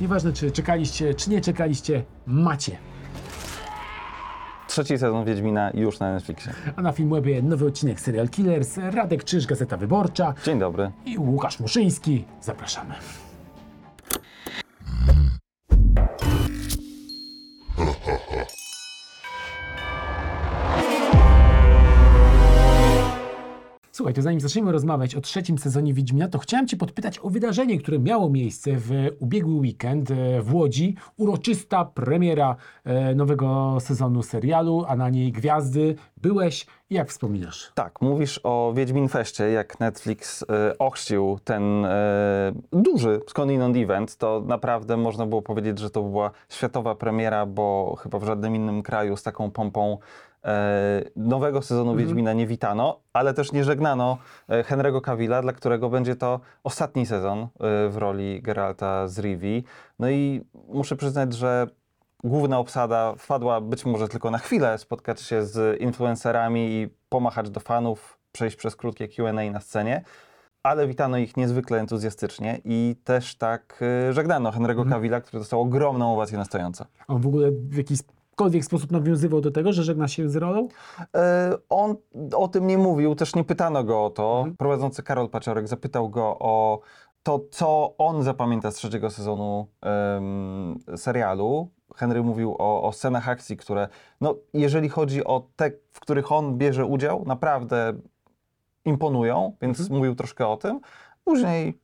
Nieważne, czy czekaliście, czy nie czekaliście, macie. Trzeci sezon Wiedźmina już na Netflixie. A na Filmwebie nowy odcinek Serial Killers, Radek Krzyż, Gazeta Wyborcza Dzień dobry. i Łukasz Muszyński. Zapraszamy. Słuchaj, to zanim zaczniemy rozmawiać o trzecim sezonie Wiedźmina, to chciałem Cię podpytać o wydarzenie, które miało miejsce w ubiegły weekend e, w Łodzi. Uroczysta premiera e, nowego sezonu serialu, a na niej gwiazdy. Byłeś jak wspominasz? Tak, mówisz o Wiedźmin Feście, jak Netflix e, ochrzcił ten e, duży skądinąd event, to naprawdę można było powiedzieć, że to była światowa premiera, bo chyba w żadnym innym kraju z taką pompą nowego sezonu Wiedźmina nie witano, ale też nie żegnano e, Henry'ego Cavilla, dla którego będzie to ostatni sezon e, w roli Geralta z Rivi. No i muszę przyznać, że główna obsada wpadła być może tylko na chwilę spotkać się z influencerami i pomachać do fanów, przejść przez krótkie Q&A na scenie, ale witano ich niezwykle entuzjastycznie i też tak żegnano Henry'ego Cavilla, który dostał ogromną owację na stojąco. On w ogóle w jakikolwiek sposób nawiązywał do tego, że żegna się z rolą? E, On o tym nie mówił, też nie pytano go o to. Prowadzący Karol Paciorek zapytał go o to, co on zapamięta z trzeciego sezonu em, serialu. Henry mówił o, o scenach akcji, które, no, jeżeli chodzi o te, w których on bierze udział, naprawdę imponują, więc mówił troszkę o tym. Później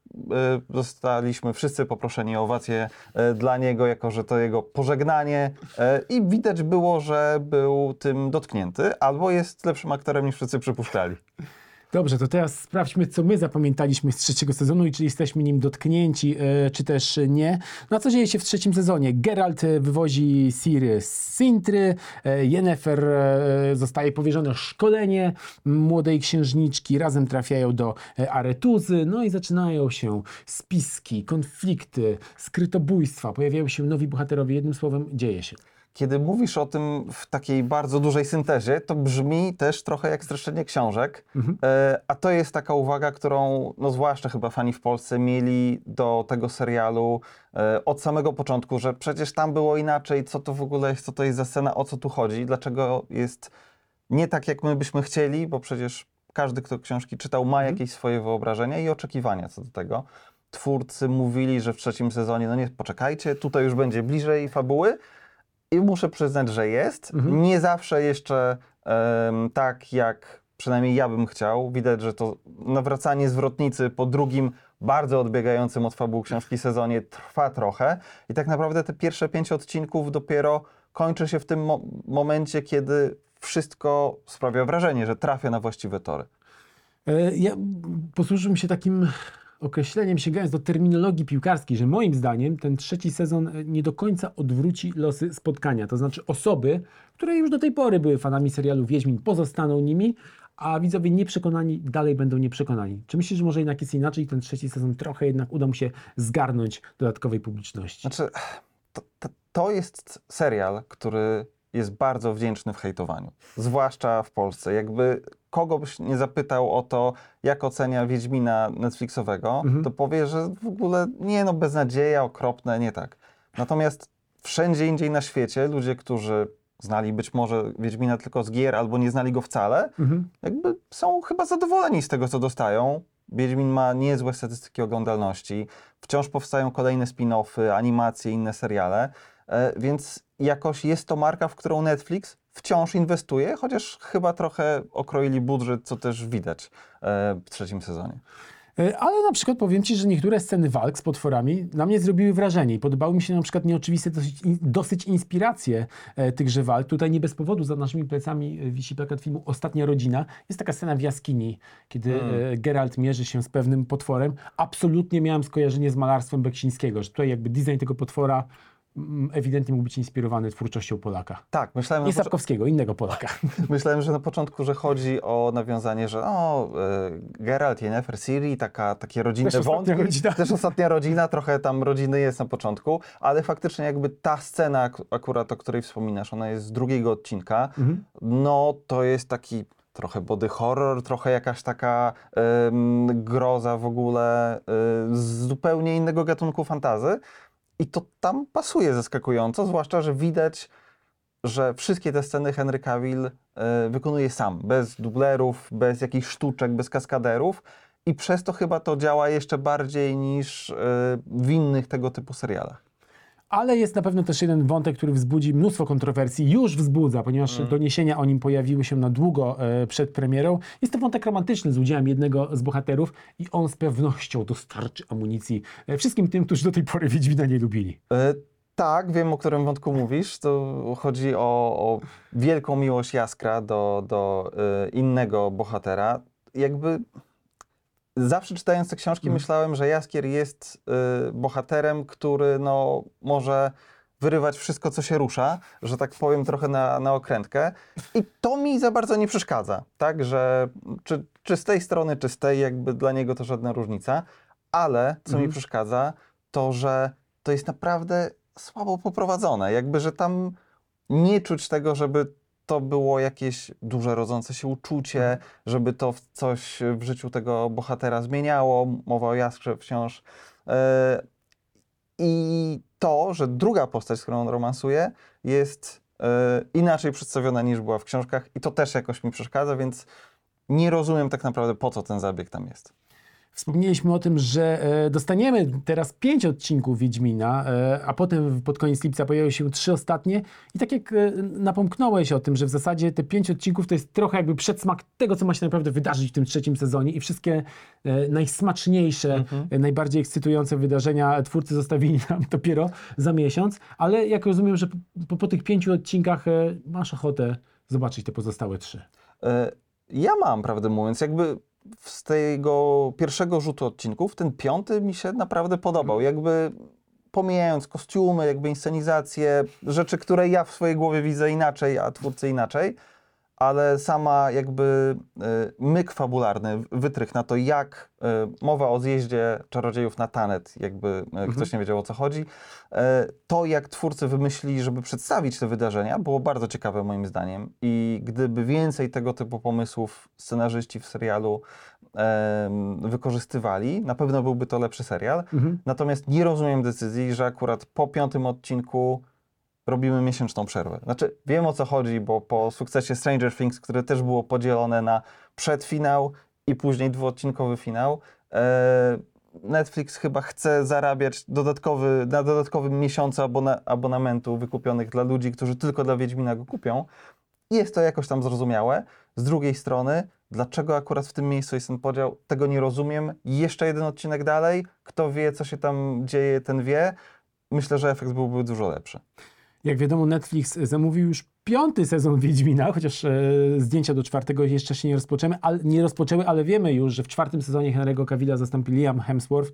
zostaliśmy wszyscy poproszeni o owację y, dla niego, jako że to jego pożegnanie y, i widać było, że był tym dotknięty, albo jest lepszym aktorem niż wszyscy przypuszczali. Dobrze, to teraz sprawdźmy, co my zapamiętaliśmy z trzeciego sezonu i czy jesteśmy nim dotknięci, e, czy też nie. No a co dzieje się w trzecim sezonie? Geralt e, wywozi Ciri z Sintry, e, Yennefer zostaje powierzone szkolenie młodej księżniczki, razem trafiają do Aretuzy, no i zaczynają się spiski, konflikty, skrytobójstwa, pojawiają się nowi bohaterowie, jednym słowem dzieje się. Kiedy mówisz o tym w takiej bardzo dużej syntezie, to brzmi też trochę jak streszczenie książek. E, a to jest taka uwaga, którą, no zwłaszcza chyba fani w Polsce, mieli do tego serialu e, od samego początku, że przecież tam było inaczej, co to w ogóle jest, co to jest za scena, o co tu chodzi, dlaczego jest nie tak, jak my byśmy chcieli, bo przecież każdy, kto książki czytał, ma jakieś swoje wyobrażenia i oczekiwania co do tego. Twórcy mówili, że w trzecim sezonie, no nie, poczekajcie, tutaj już będzie bliżej fabuły, i muszę przyznać, że jest. Nie zawsze jeszcze em, tak, jak przynajmniej ja bym chciał. Widać, że to nawracanie zwrotnicy po drugim, bardzo odbiegającym od fabuł książki sezonie trwa trochę. I tak naprawdę te pierwsze pięć odcinków dopiero kończy się w tym mo- momencie, kiedy wszystko sprawia wrażenie, że trafia na właściwe tory. E, Ja posłużyłem się takim określeniem, sięgając do terminologii piłkarskiej, że moim zdaniem ten trzeci sezon e, nie do końca odwróci losy spotkania. To znaczy osoby, które już do tej pory były fanami serialu Wiedźmin, pozostaną nimi, a widzowie nieprzekonani dalej będą nieprzekonani. Czy myślisz, że może jednak jest inaczej? Ten trzeci sezon trochę jednak uda mu się zgarnąć dodatkowej publiczności. Znaczy, to, to, to jest serial, który jest bardzo wdzięczny w hejtowaniu. Zwłaszcza w Polsce. Jakby kogo byś nie zapytał o to, jak ocenia Wiedźmina Netflixowego, to powie, że w ogóle nie no, beznadzieja, okropne, nie tak. Natomiast wszędzie indziej na świecie ludzie, którzy znali być może Wiedźmina tylko z gier albo nie znali go wcale, jakby są chyba zadowoleni z tego, co dostają. Wiedźmin ma niezłe statystyki oglądalności. Wciąż powstają kolejne spin-offy, animacje, inne seriale, więc jakoś jest to marka, w którą Netflix wciąż inwestuje, chociaż chyba trochę okroili budżet, co też widać e, w trzecim sezonie. E, Ale na przykład powiem Ci, że niektóre sceny walk z potworami na mnie zrobiły wrażenie i podobały mi się na przykład nieoczywiste dosyć, dosyć inspiracje e, tychże walk. Tutaj nie bez powodu za naszymi plecami e, wisi plakat filmu Ostatnia Rodzina. Jest taka scena w jaskini, kiedy e, Geralt mierzy się z pewnym potworem. Absolutnie miałem skojarzenie z malarstwem Beksińskiego, że tutaj jakby design tego potwora ewidentnie mógł być inspirowany twórczością Polaka. Tak, myślałem, Nie na Sapkowskiego, innego Polaka. myślałem, że na początku, że chodzi o nawiązanie, że o, e, Geralt, Yennefer, Ciri, taka, takie rodzinne Też ostatnia wątki. rodzina. Też ostatnia rodzina, trochę tam rodziny jest na początku, ale faktycznie jakby ta scena ak- akurat, o której wspominasz, ona jest z drugiego odcinka, no to jest taki trochę body horror, trochę jakaś taka groza w ogóle y, z zupełnie innego gatunku fantazy. I to tam pasuje zaskakująco, zwłaszcza, że widać, że wszystkie te sceny Henry Cavill e, wykonuje sam, bez dublerów, bez jakichś sztuczek, bez kaskaderów. I przez to chyba to działa jeszcze bardziej niż e, w innych tego typu serialach. Ale jest na pewno też jeden wątek, który wzbudzi mnóstwo kontrowersji, już wzbudza, ponieważ doniesienia o nim pojawiły się na długo e, przed premierą. Jest to wątek romantyczny z udziałem jednego z bohaterów i on z pewnością dostarczy amunicji e, wszystkim tym, którzy do tej pory Wiedźmina nie lubili. E, tak, wiem o którym wątku mówisz. To chodzi o, o wielką miłość Jaskra do, do e, innego bohatera. Jakby zawsze czytając te książki myślałem, że Jaskier jest e, bohaterem, który no, może wyrywać wszystko, co się rusza, że tak powiem trochę na, na okrętkę. I to mi za bardzo nie przeszkadza, tak, że czy, czy z tej strony, czy z tej, jakby dla niego to żadna różnica. Ale co mi przeszkadza, to że to jest naprawdę słabo poprowadzone. Jakby, że tam nie czuć tego, żeby to było jakieś duże rodzące się uczucie, żeby to w coś w życiu tego bohatera zmieniało. Mowa o Jaskrze wciąż. E, I to, że druga postać, z którą on romansuje, jest e, inaczej przedstawiona niż była w książkach i to też jakoś mi przeszkadza, więc nie rozumiem tak naprawdę, po co ten zabieg tam jest. Wspomnieliśmy o tym, że e, dostaniemy teraz pięć odcinków Wiedźmina, e, a potem pod koniec lipca pojawią się trzy ostatnie. I tak jak e, napomknąłeś o tym, że w zasadzie te pięć odcinków to jest trochę jakby przedsmak tego, co ma się naprawdę wydarzyć w tym trzecim sezonie i wszystkie najsmaczniejsze, e, najbardziej ekscytujące wydarzenia twórcy zostawili nam dopiero za miesiąc. Ale jak rozumiem, że po, po tych pięciu odcinkach masz ochotę zobaczyć te pozostałe trzy. Ja mam, prawdę mówiąc, jakby z tego pierwszego rzutu odcinków, ten piąty mi się naprawdę podobał. Jakby pomijając kostiumy, jakby inscenizację, rzeczy, które ja w swojej głowie widzę inaczej, a twórcy inaczej, ale sama jakby e, myk fabularny, wytrych na to, jak e, mowa o zjeździe czarodziejów na Tanet, jakby e, ktoś nie wiedział o co chodzi, to jak twórcy wymyślili, żeby przedstawić te wydarzenia, było bardzo ciekawe moim zdaniem. I gdyby więcej tego typu pomysłów scenarzyści w serialu wykorzystywali, na pewno byłby to lepszy serial. Natomiast nie rozumiem decyzji, że akurat po piątym odcinku robimy miesięczną przerwę. Znaczy, wiem o co chodzi, bo po sukcesie Stranger Things, które też było podzielone na przedfinał i później dwuodcinkowy finał, e, Netflix chyba chce zarabiać dodatkowy, na dodatkowym miesiącu abona, abonamentu wykupionych dla ludzi, którzy tylko dla Wiedźmina go kupią. I Jest to jakoś tam zrozumiałe. Z drugiej strony, dlaczego akurat w tym miejscu jest ten podział, tego nie rozumiem. Jeszcze jeden odcinek dalej, kto wie, co się tam dzieje, ten wie. Myślę, że efekt byłby dużo lepszy. Jak wiadomo, Netflix zamówił już piąty sezon Wiedźmina, chociaż e, zdjęcia do czwartego jeszcze się nie rozpoczęły, ale, nie rozpoczęły, ale wiemy już, że w czwartym sezonie Henry'ego Cavilla zastąpi Liam Hemsworth.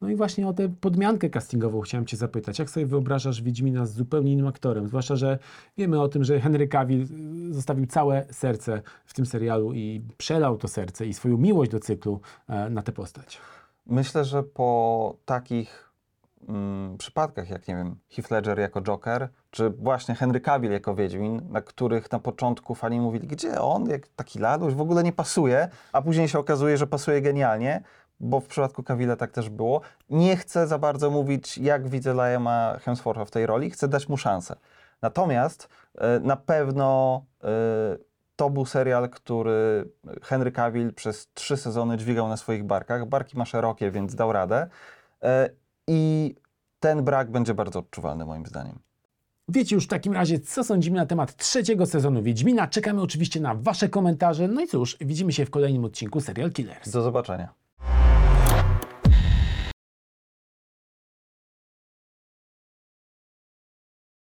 No i właśnie o tę podmiankę castingową chciałem Cię zapytać. Jak sobie wyobrażasz Wiedźmina z zupełnie innym aktorem? Zwłaszcza, że wiemy o tym, że Henry Cavill y, zostawił całe serce w tym serialu i przelał to serce i swoją miłość do cyklu e, na tę postać. Myślę, że po takich mm, przypadkach, jak nie wiem, Heath Ledger jako Joker, czy właśnie Henry Cavill jako Wiedźmin, na których na początku fani mówili, gdzie on, jak taki laduś, w ogóle nie pasuje, a później się okazuje, że pasuje genialnie, bo w przypadku Cavilla tak też było. Nie chcę za bardzo mówić, jak widzę Liama Hemswortha w tej roli, chcę dać mu szansę. Natomiast e, na pewno e, to był serial, który Henry Cavill przez trzy sezony dźwigał na swoich barkach. Barki ma szerokie, więc dał radę. E, I ten brak będzie bardzo odczuwalny moim zdaniem. Wiecie już w takim razie, co sądzimy na temat trzeciego sezonu Wiedźmina. Czekamy oczywiście na Wasze komentarze. No i cóż, widzimy się w kolejnym odcinku Serial Killers. Do zobaczenia.